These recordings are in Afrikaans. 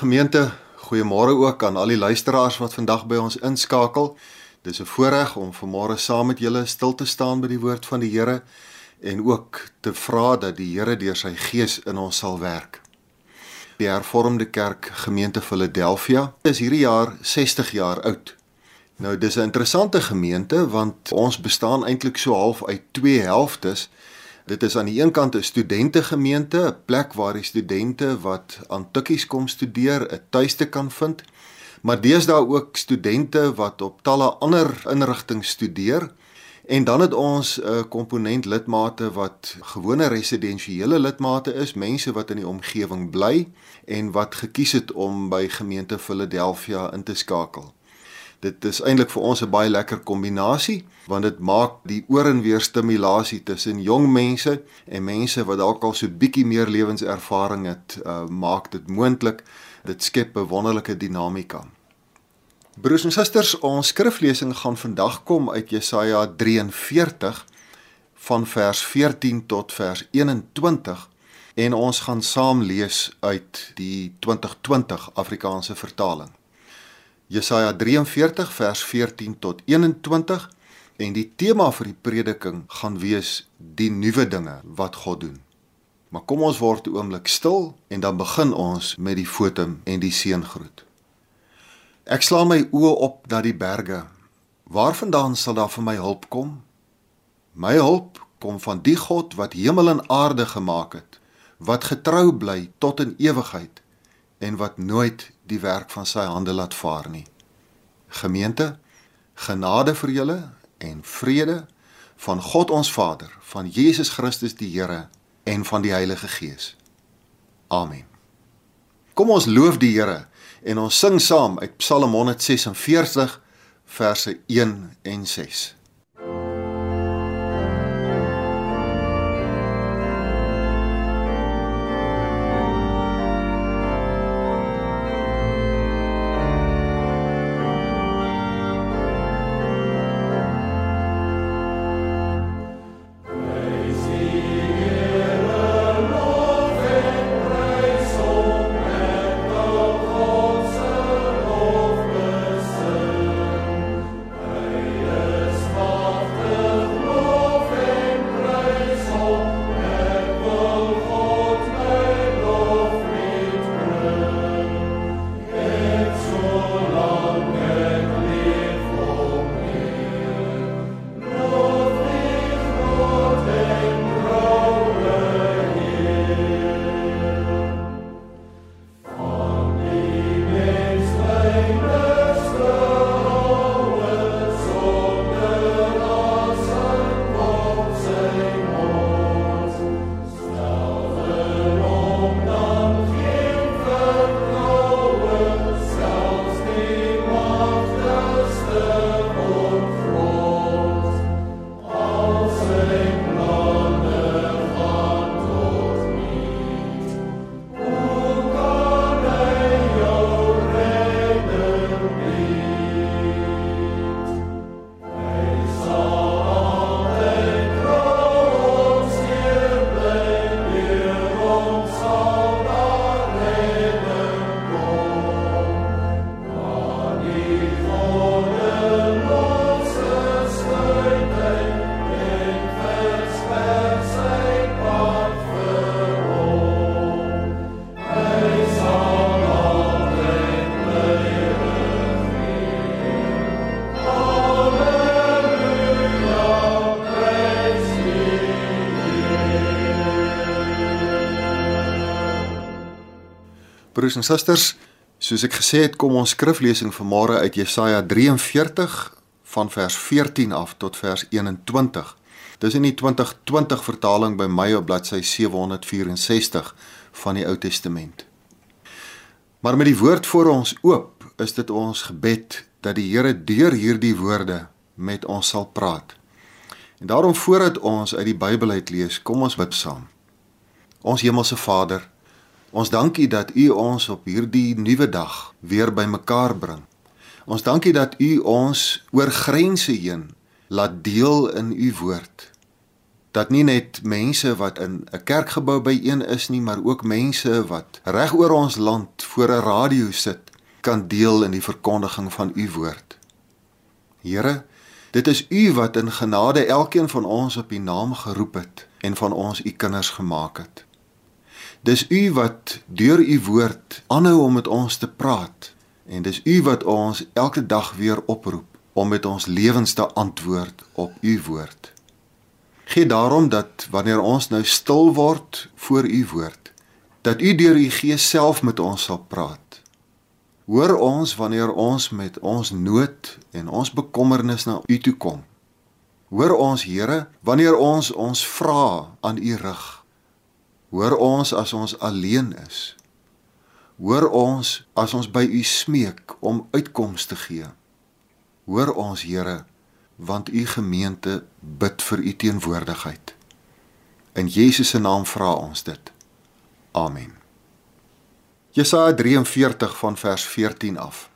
Gemeente. Goeiemôre ook aan al die luisteraars wat vandag by ons inskakel. Dis 'n voorreg om vanmôre saam met julle stil te staan by die woord van die Here en ook te vra dat die Here deur sy Gees in ons sal werk. Die Hervormde Kerk Gemeente Philadelphia is hierdie jaar 60 jaar oud. Nou dis 'n interessante gemeente want ons bestaan eintlik so half uit twee helftes. Dit is aan die een kant 'n studentegemeente, 'n plek waar die studente wat aan tikkies kom studeer, 'n tuiste kan vind. Maar deesdae ook studente wat op talle ander inrigtinge studeer. En dan het ons 'n komponent lidmate wat gewone residensiële lidmate is, mense wat in die omgewing bly en wat gekies het om by gemeente Philadelphia in te skakel. Dit is eintlik vir ons 'n baie lekker kombinasie want dit maak die oor en weer stimulasie tussen jong mense en mense wat dalk al so bietjie meer lewenservaring het, uh, maak dit moontlik. Dit skep 'n wonderlike dinamika. Broers en susters, ons skriflesing gaan vandag kom uit Jesaja 43 van vers 14 tot vers 21 en ons gaan saam lees uit die 2020 Afrikaanse vertaling. Jesaja 43 vers 14 tot 21 en die tema vir die prediking gaan wees die nuwe dinge wat God doen. Maar kom ons word 'n oomblik stil en dan begin ons met die fotum en die seëngroet. Ek slaan my oë op na die berge. Waarvandaan sal daar vir my hulp kom? My hulp kom van die God wat hemel en aarde gemaak het, wat getrou bly tot in ewigheid en wat nooit die werk van sy hande laat vaar nie. Gemeente, genade vir julle en vrede van God ons Vader, van Jesus Christus die Here en van die Heilige Gees. Amen. Kom ons loof die Here en ons sing saam uit Psalm 146 verse 1 en 6. Broers en susters, soos ek gesê het, kom ons skriflesing vanmôre uit Jesaja 43 van vers 14 af tot vers 21. Dis in die 2020 vertaling by my op bladsy 764 van die Ou Testament. Maar met die woord voor ons oop, is dit ons gebed dat die Here deur hierdie woorde met ons sal praat. En daarom voordat ons uit die Bybel uit lees, kom ons bid saam. Ons hemelse Vader, Ons dankie dat U ons op hierdie nuwe dag weer bymekaar bring. Ons dankie dat U ons oor grense heen laat deel in U woord. dat nie net mense wat in 'n kerkgebou byeen is nie, maar ook mense wat reg oor ons land voor 'n radio sit, kan deel in die verkondiging van u woord. Here, dit is u wat in genade elkeen van ons op u naam geroep het en van ons u kinders gemaak het. Dis u wat deur u woord aanhou om met ons te praat en dis u wat ons elke dag weer oproep om met ons lewens te antwoord op u woord. Gee daarom dat wanneer ons nou stil word voor u woord, dat u deur u gees self met ons sal praat. Hoor ons wanneer ons met ons nood en ons bekommernis na u toe kom. Hoor ons Here wanneer ons ons vra aan u rig. Hoor ons as ons alleen is. Hoor ons as ons by u smeek om uitkomste te gee. Hoor ons Here want u gemeente bid vir u teenwoordigheid. In Jesus se naam vra ons dit. Amen. Jesaja 43 van vers 14 af.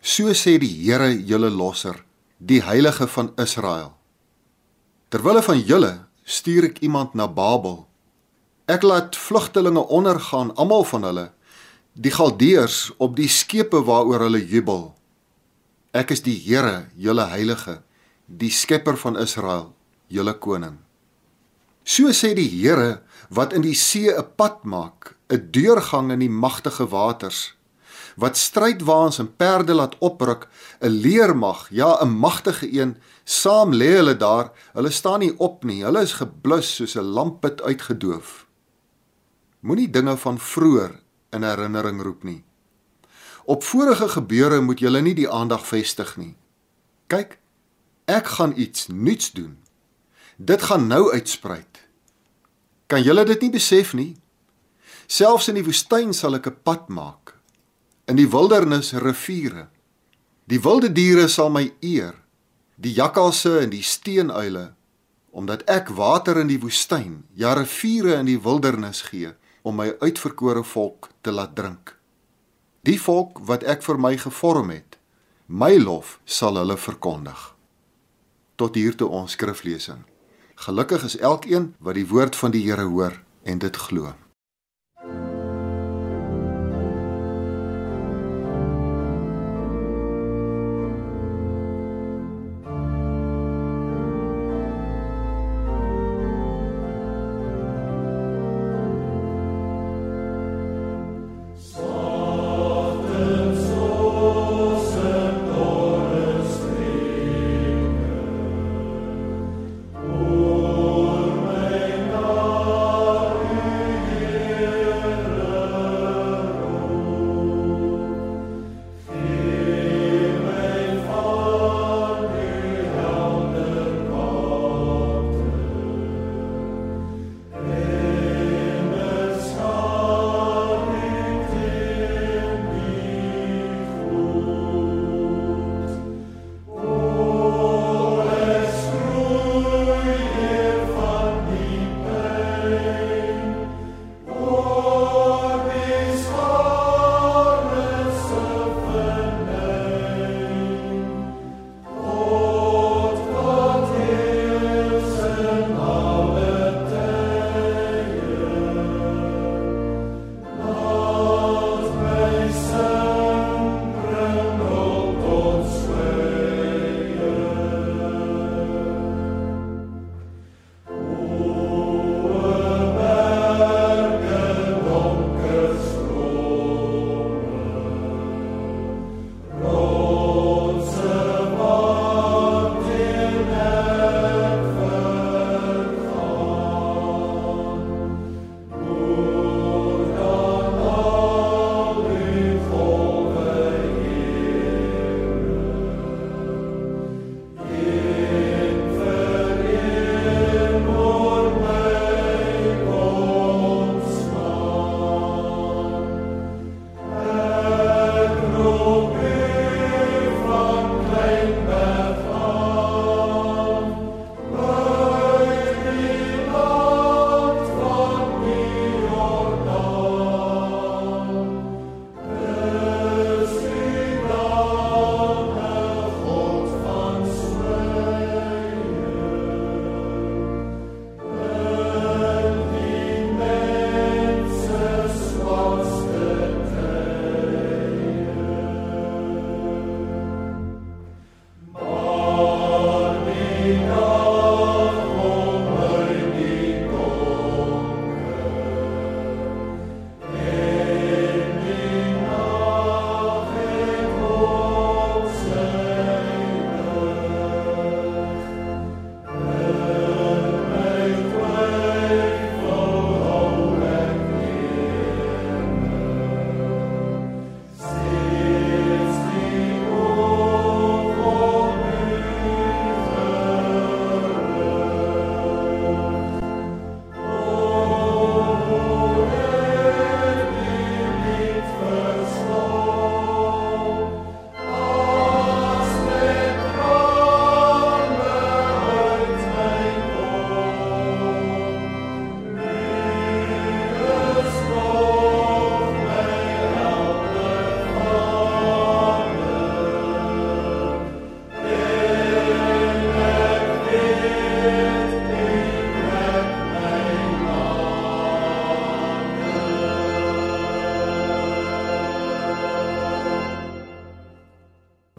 So sê die Here, julle losser, die heilige van Israel. Terwille van julle stuur ek iemand na Babel. Ek laat vlugtelinge ondergaan, almal van hulle, die Galdeërs op die skepe waaroor hulle jubel. Ek is die Here, julle heilige, die skepper van Israel, julle koning. So sê die Here wat in die see 'n pad maak, 'n deurgang in die magtige waters, wat strydwaans en perde laat opruk, 'n leermag, ja, 'n magtige een, saam lê hulle daar, hulle staan nie op nie, hulle is geblus soos 'n lampet uitgedoof. Moenie dinge van vroeër in herinnering roep nie. Op vorige gebeure moet julle nie die aandag vestig nie. Kyk, ek gaan iets nuuts doen. Dit gaan nou uitspruit. Kan julle dit nie besef nie? Selfs in die woestyn sal ek 'n pad maak. In die wildernis riviere. Die wilde diere sal my eer, die jakkalse en die steenuile, omdat ek water in die woestyn, ja riviere in die wildernis gee om my uitverkore volk te laat drink. Die volk wat ek vir my gevorm het, my lof sal hulle verkondig. Tot hier toe ons skriflesing. Gelukkig is elkeen wat die woord van die Here hoor en dit glo.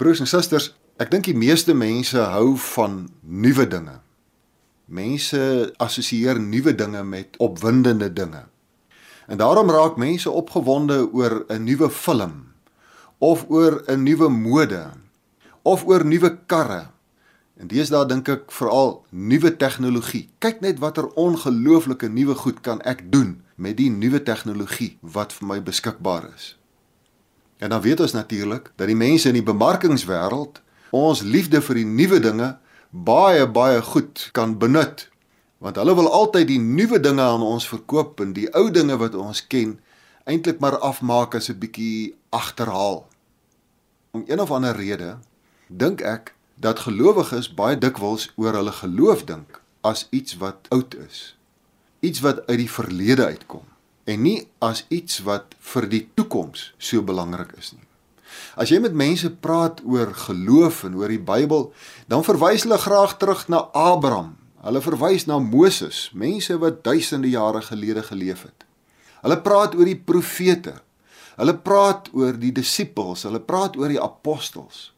Broers en susters, ek dink die meeste mense hou van nuwe dinge. Mense assosieer nuwe dinge met opwindende dinge. En daarom raak mense opgewonde oor 'n nuwe film of oor 'n nuwe mode of oor nuwe karre. En deesdae dink ek veral nuwe tegnologie. Kyk net watter ongelooflike nuwe goed kan ek doen met die nuwe tegnologie wat vir my beskikbaar is. En dan weet ons natuurlik dat die mense in die bemarkingswêreld ons liefde vir die nuwe dinge baie baie goed kan benut want hulle wil altyd die nuwe dinge aan ons verkoop en die ou dinge wat ons ken eintlik maar afmaak as 'n bietjie agterhaal. Om een of ander rede dink ek dat gelowiges baie dikwels oor hulle geloof dink as iets wat oud is. Iets wat uit die verlede uitkom en nie as iets wat vir die toekoms so belangrik is nie. As jy met mense praat oor geloof en oor die Bybel, dan verwys hulle graag terug na Abraham. Hulle verwys na Moses, mense wat duisende jare gelede geleef het. Hulle praat oor die profete. Hulle praat oor die disippels, hulle praat oor die apostels.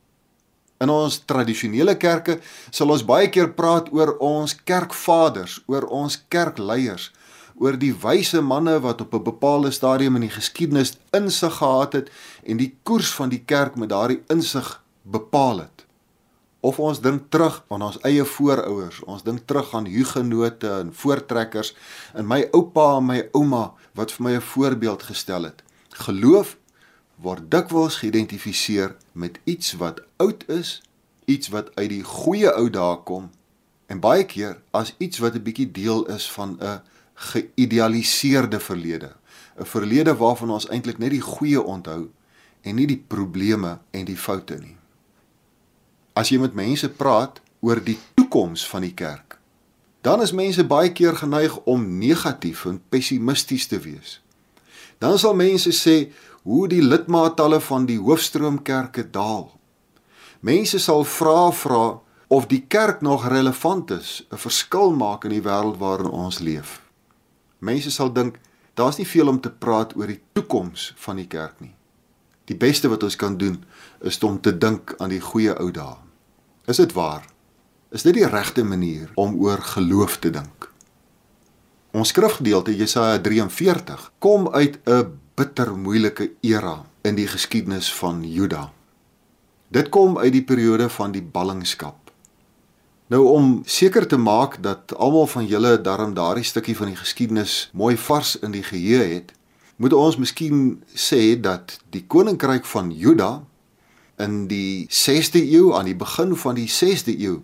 In ons tradisionele kerke sal ons baie keer praat oor ons kerkvaders, oor ons kerkleiers, oor die wyse manne wat op 'n bepaalde stadium in die geskiedenis insig gehad het en die koers van die kerk met daardie insig bepaal het. Of ons dink terug aan ons eie voorouers, ons dink terug aan hugenote en voortrekkers en my oupa en my ouma wat vir my 'n voorbeeld gestel het. Geloof word dikwels geïdentifiseer met iets wat oud is, iets wat uit die goeie ou dae kom en baie keer as iets wat 'n bietjie deel is van 'n geïdealiseerde verlede, 'n verlede waarvan ons eintlik net die goeie onthou en nie die probleme en die foute nie. As jy met mense praat oor die toekoms van die kerk, dan is mense baie keer geneig om negatief en pessimisties te wees. Dan sal mense sê hoe die lidmaattalle van die hoofstroomkerke daal. Mense sal vra vra of die kerk nog relevant is, 'n verskil maak in die wêreld waarin ons leef. Mense sal dink daar's nie veel om te praat oor die toekoms van die kerk nie. Die beste wat ons kan doen is om te dink aan die goeie ou dae. Is dit waar? Is dit die regte manier om oor geloof te dink? Ons skrifgedeelte Jesaja 43 kom uit 'n bitter moeilike era in die geskiedenis van Juda. Dit kom uit die periode van die ballingskap. Nou om seker te maak dat almal van julle darm daardie stukkie van die geskiedenis mooi vars in die geheue het, moet ons miskien sê dat die koninkryk van Juda in die 6de eeu aan die begin van die 6de eeu,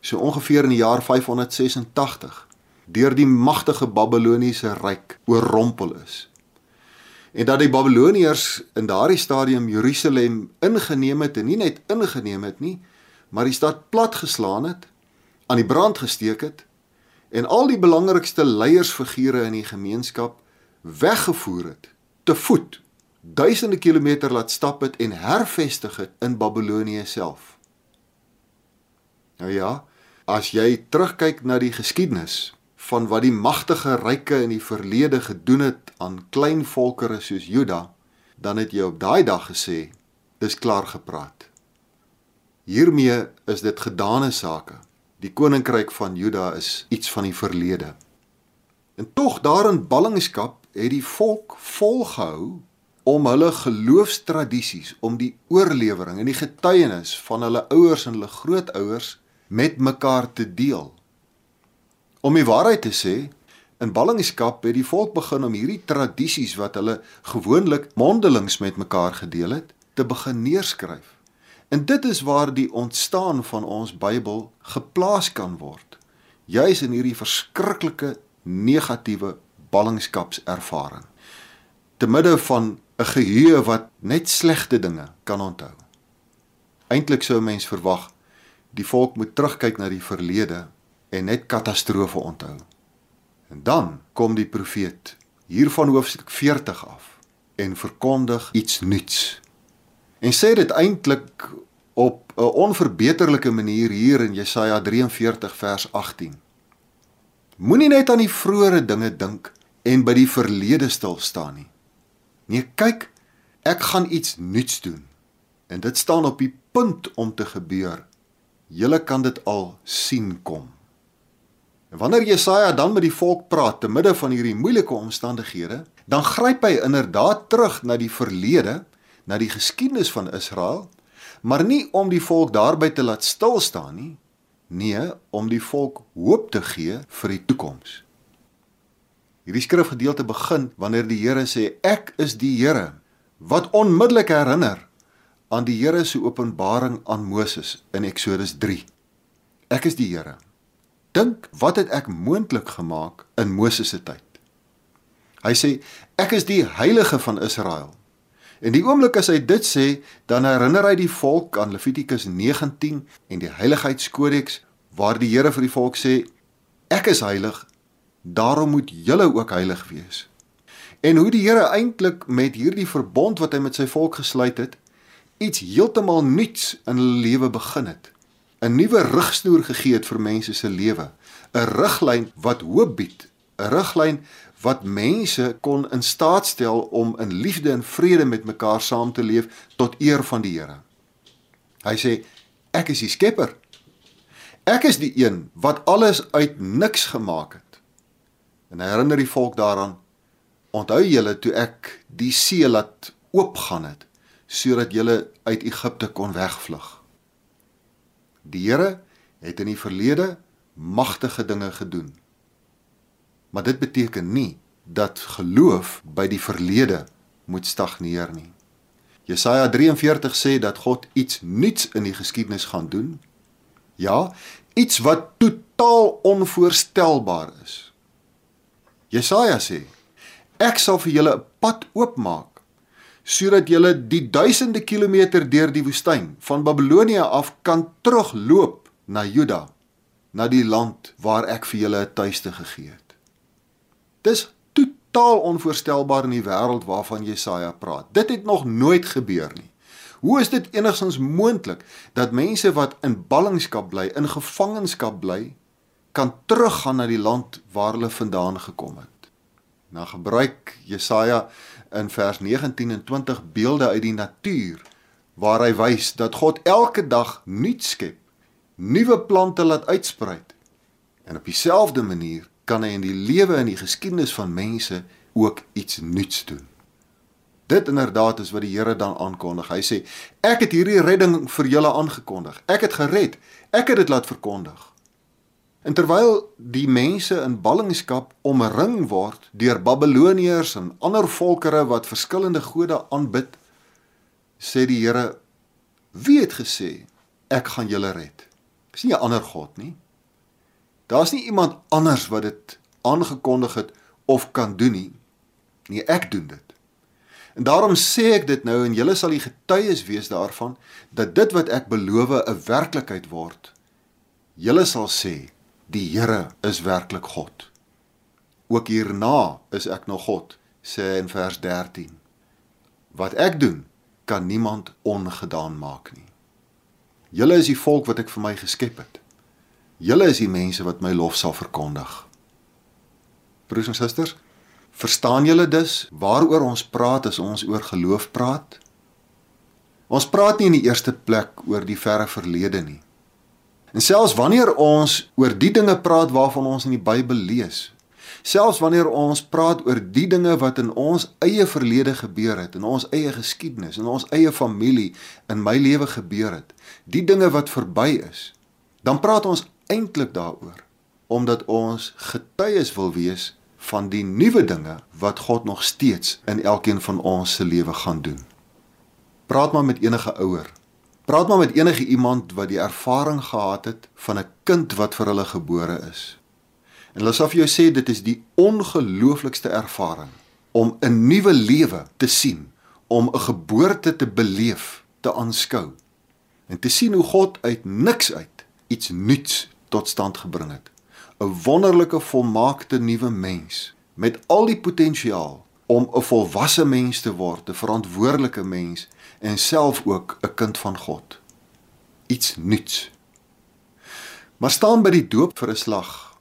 so ongeveer in die jaar 586, deur die magtige Babiloniese ryk oorrompel is. En dat die Babiloniërs in daardie stadium Jerusalem ingeneem het en nie net ingeneem het nie, maar die stad platgeslaan het aan die brand gesteek het en al die belangrikste leiersfigure in die gemeenskap weggevoer het te voet duisende kilometer laat stap het en hervestig het in Babilonië self. Nou ja, as jy terugkyk na die geskiedenis van wat die magtige ryke in die verlede gedoen het aan klein volkere soos Juda, dan het jy op daai dag gesê, dis klaar gepraat. Hiermee is dit gedane sake. Die koninkryk van Juda is iets van die verlede. En tog daarin ballingskap het die volk volgehou om hulle geloofstradisies, om die oorlewering en die getuienis van hulle ouers en hulle grootouers met mekaar te deel. Om die waarheid te sê, in ballingskap het die volk begin om hierdie tradisies wat hulle gewoonlik mondelings met mekaar gedeel het, te begin neerskryf. En dit is waar die ontstaan van ons Bybel geplaas kan word. Juis in hierdie verskriklike negatiewe ballingskapservaring. Te midde van 'n geheue wat net slegte dinge kan onthou. Eintlik sou 'n mens verwag die volk moet terugkyk na die verlede en net katastrofe onthou. En dan kom die profeet hier van hoofstuk 40 af en verkondig iets nuuts en sê dit eintlik op 'n onverbeterlike manier hier in Jesaja 43 vers 18. Moenie net aan die vroeëre dinge dink en by die verlede stil staan nie. Nee, kyk, ek gaan iets nuuts doen. en dit staan op die punt om te gebeur. Julle kan dit al sien kom. En wanneer Jesaja dan met die volk praat te midde van hierdie moeilike omstandighede, dan gryp hy inderdaad terug na die verlede, na die geskiedenis van Israel, maar nie om die volk daarby te laat stil staan nie, nee, om die volk hoop te gee vir die toekoms. Hierdie skrifgedeelte begin wanneer die Here sê ek is die Here wat onmiddellik herinner aan die Here se openbaring aan Moses in Eksodus 3. Ek is die Here. Dink, wat het ek moontlik gemaak in Moses se tyd? Hy sê ek is die heilige van Israel. En die oomblik as hy dit sê, dan herinner hy die volk aan Levitikus 19 en die heiligheidskodex waar die Here vir die volk sê ek is heilig, daarom moet julle ook heilig wees. En hoe die Here eintlik met hierdie verbond wat hy met sy volk gesluit het, iets heeltemal nuuts in hulle lewe begin het. 'n Nuwe rigsnoer gegee het vir mense se lewe, 'n riglyn wat hoop bied, 'n riglyn wat mense kon in staat stel om in liefde en vrede met mekaar saam te leef tot eer van die Here. Hy sê ek is die skepper. Ek is die een wat alles uit niks gemaak het. En hy herinner die volk daaraan onthou julle toe ek die see laat oopgaan het sodat julle uit Egipte kon wegvlug. Die Here het in die verlede magtige dinge gedoen. Maar dit beteken nie dat geloof by die verlede moet stagneer nie. Jesaja 43 sê dat God iets nuuts in die geskiedenis gaan doen. Ja, iets wat totaal onvoorstelbaar is. Jesaja sê: Ek sal vir julle 'n pad oopmaak sodat julle die duisende kilometer deur die woestyn van Babilonie af kan terugloop na Juda, na die land waar ek vir julle 'n tuiste gegee het. Dis totaal onvoorstelbaar in die wêreld waarvan Jesaja praat. Dit het nog nooit gebeur nie. Hoe is dit enigstens moontlik dat mense wat in ballingskap bly, in gevangenskap bly, kan teruggaan na die land waar hulle vandaan gekom het? Nou gebruik Jesaja in vers 19 en 20 beelde uit die natuur waar hy wys dat God elke dag nuut skep, nuwe plante laat uitsprei. En op dieselfde manier kan hy in die lewe en die geskiedenis van mense ook iets nuuts doen. Dit inderdaad is wat die Here dan aankondig. Hy sê: "Ek het hierdie redding vir julle aangekondig. Ek het gered. Ek het dit laat verkondig." En terwyl die mense in ballingskap omring word deur Babiloniërs en ander volkerre wat verskillende gode aanbid, sê die Here: "Wie het gesê ek gaan julle red?" Dis nie 'n ander god nie. Daar's nie iemand anders wat dit aangekondig het of kan doen nie. Nee, ek doen dit. En daarom sê ek dit nou en julle sal die getuies wees daarvan dat dit wat ek beloof 'n werklikheid word. Julle sal sê Die Here is werklik God. Ook hierna is ek nog God, sê in vers 13. Wat ek doen, kan niemand ongedaan maak nie. Julle is die volk wat ek vir my geskep het. Julle is die mense wat my lof sal verkondig. Broers en susters, verstaan julle dus waaroor ons praat as ons oor geloof praat? Ons praat nie in die eerste plek oor die verre verlede nie. En selfs wanneer ons oor die dinge praat waarvan ons in die Bybel lees, selfs wanneer ons praat oor die dinge wat in ons eie verlede gebeur het, in ons eie geskiedenis, in ons eie familie, in my lewe gebeur het, die dinge wat verby is, dan praat ons eintlik daaroor omdat ons getuies wil wees van die nuwe dinge wat God nog steeds in elkeen van ons se lewe gaan doen. Praat maar met enige ouer Praat maar met enige iemand wat die ervaring gehad het van 'n kind wat vir hulle gebore is. En hulle sal vir jou sê dit is die ongelooflikste ervaring om 'n nuwe lewe te sien, om 'n geboorte te beleef, te aanskou en te sien hoe God uit niks uit iets nuuts tot stand gebring het. 'n Wonderlike volmaakte nuwe mens met al die potensiaal om 'n volwasse mens te word, 'n verantwoordelike mens en self ook 'n kind van God. Iets nuuts. Maar staan by die doop vir 'n slag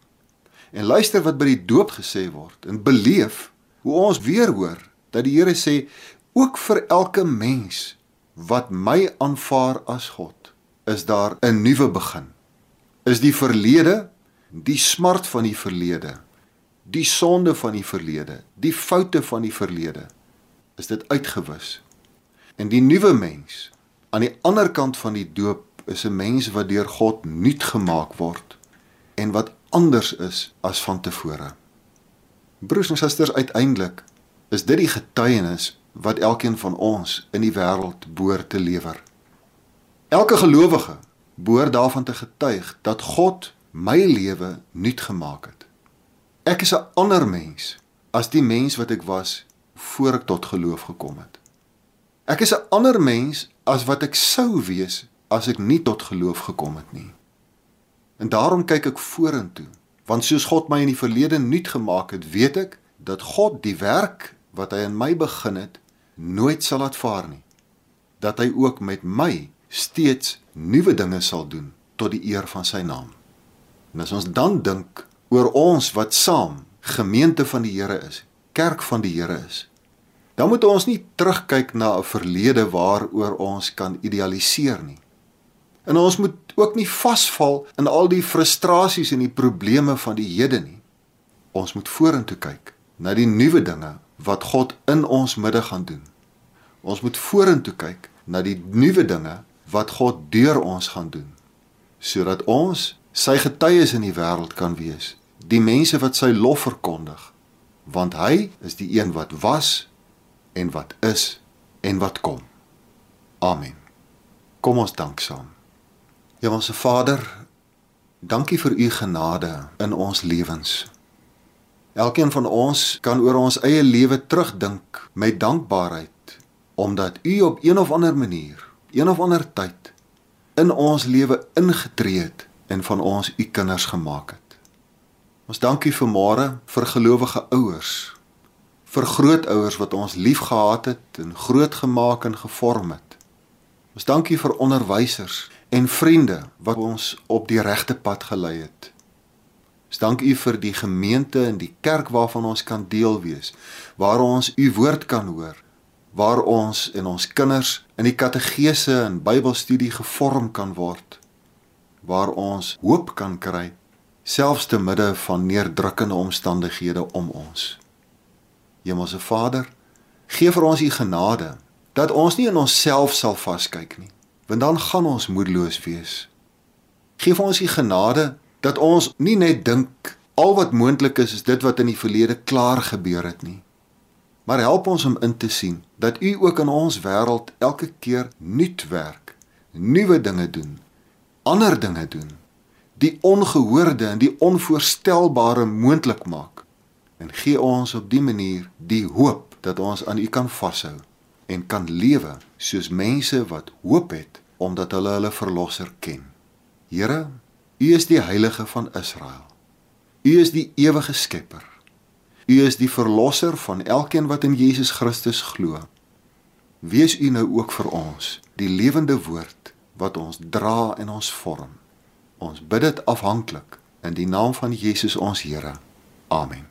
en luister wat by die doop gesê word en beleef hoe ons weer hoor dat die Here sê ook vir elke mens wat my aanvaar as God, is daar 'n nuwe begin. Is die verlede, die smart van die verlede, die sonde van die verlede, die foute van die verlede, is dit uitgewis. En die nuwe mens aan die ander kant van die doop is 'n mens wat deur God nuut gemaak word en wat anders is as van tevore. Broers en susters, uiteindelik is dit die getuienis wat elkeen van ons in die wêreld behoort te lewer. Elke gelowige behoort daarvan te getuig dat God my lewe nuut gemaak het. Ek is 'n ander mens as die mens wat ek was voor ek tot geloof gekom het. Ek is 'n ander mens as wat ek sou wees as ek nie tot geloof gekom het nie. En daarom kyk ek vorentoe, want soos God my in die verlede nuut gemaak het, weet ek dat God die werk wat hy in my begin het, nooit sal laat vaar nie. Dat hy ook met my steeds nuwe dinge sal doen tot die eer van sy naam. En as ons dan dink oor ons wat saam gemeente van die Here is, kerk van die Here is, dan moet ons nie terugkyk na 'n verlede waaroor ons kan idealiseer nie. En ons moet ook nie vasval in al die frustrasies en die probleme van die hede nie. Ons moet vorentoe kyk na die nuwe dinge wat God in ons midde gaan doen. Ons moet vorentoe kyk na die nuwe dinge wat God deur ons gaan doen sodat ons sy getuies in die wêreld kan wees, die mense wat sy lof verkondig, want hy is die een wat was en wat is en wat kom. Amen. Kom ons dank saam. Hemelse Vader, dankie vir u genade in ons lewens. Elkeen van ons kan oor ons eie lewe terugdink met dankbaarheid omdat U op een of ander manier, een of ander tyd in ons lewe ingetree het en van ons U kinders gemaak het. Ons dankie vir môre vir gelowige ouers, vir grootouers wat ons liefgehad het en grootgemaak en gevorm het. Ons dankie vir onderwysers en vriende wat ons op die regte pad gelei het. Ons dank U vir die gemeente en die kerk waarvan ons kan deel wees, waar ons U woord kan hoor, waar ons en ons kinders in die kategese en Bybelstudie gevorm kan word, waar ons hoop kan kry selfs te midde van neerdrukkende omstandighede om ons. Hemelse Vader, gee vir ons U genade dat ons nie in onsself sal vaskyk nie, want dan gaan ons moedeloos wees. Geef ons U genade dat ons nie net dink al wat moontlik is is dit wat in die verlede klaar gebeur het nie. Maar help ons om in te sien dat U ook in ons wêreld elke keer nuut werk, nuwe dinge doen, ander dinge doen, die ongehoorde en die onvoorstelbare moontlik maak. En gee ons op dië manier die hoop dat ons aan U kan vashou en kan lewe soos mense wat hoop het omdat hulle hulle verlosser ken. Here, U is die heilige van Israel. U is die ewige skepper. U is die verlosser van elkeen wat in Jesus Christus glo. Wees U nou ook vir ons die lewende woord wat ons dra en ons vorm. Ons bid dit afhanklik in die naam van Jesus ons Here. Amen.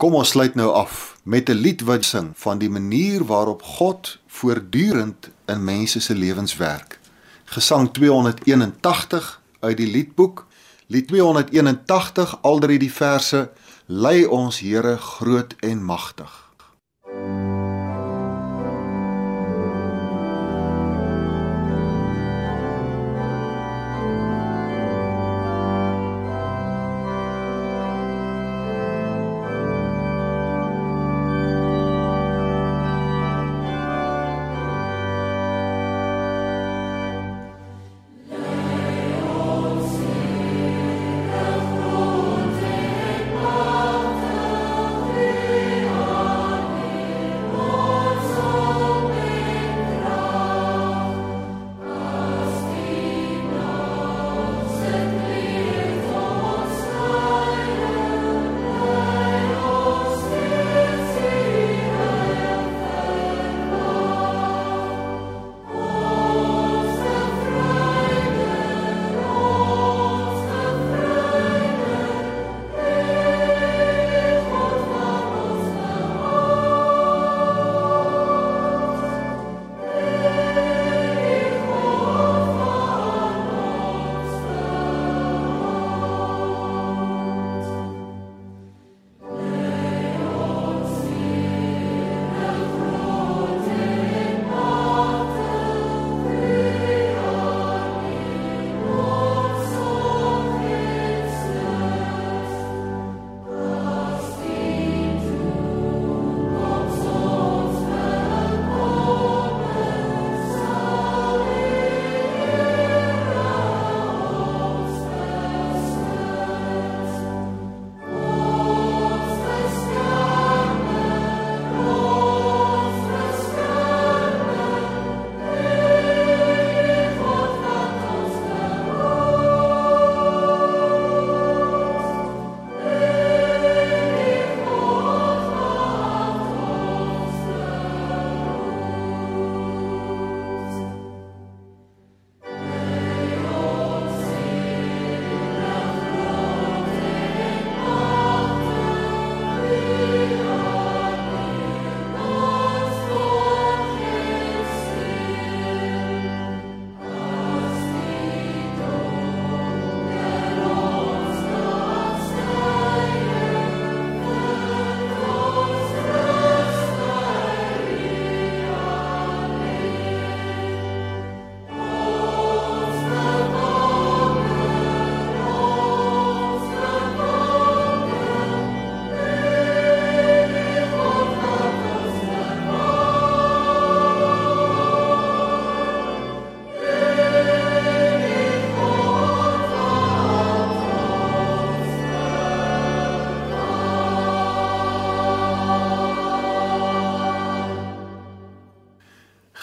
Kom ons sluit nou af met 'n lied wat sing van die manier waarop God voortdurend in mense se lewens werk. Gesang 281 uit die liedboek. Lied 281 al drie die verse lei ons Here groot en magtig.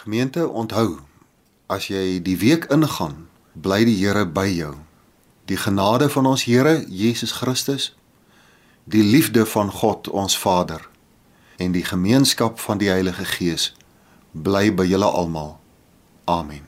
Gemeente, onthou, as jy die week ingaan, bly die Here by jou. Die genade van ons Here Jesus Christus, die liefde van God ons Vader en die gemeenskap van die Heilige Gees bly by julle almal. Amen.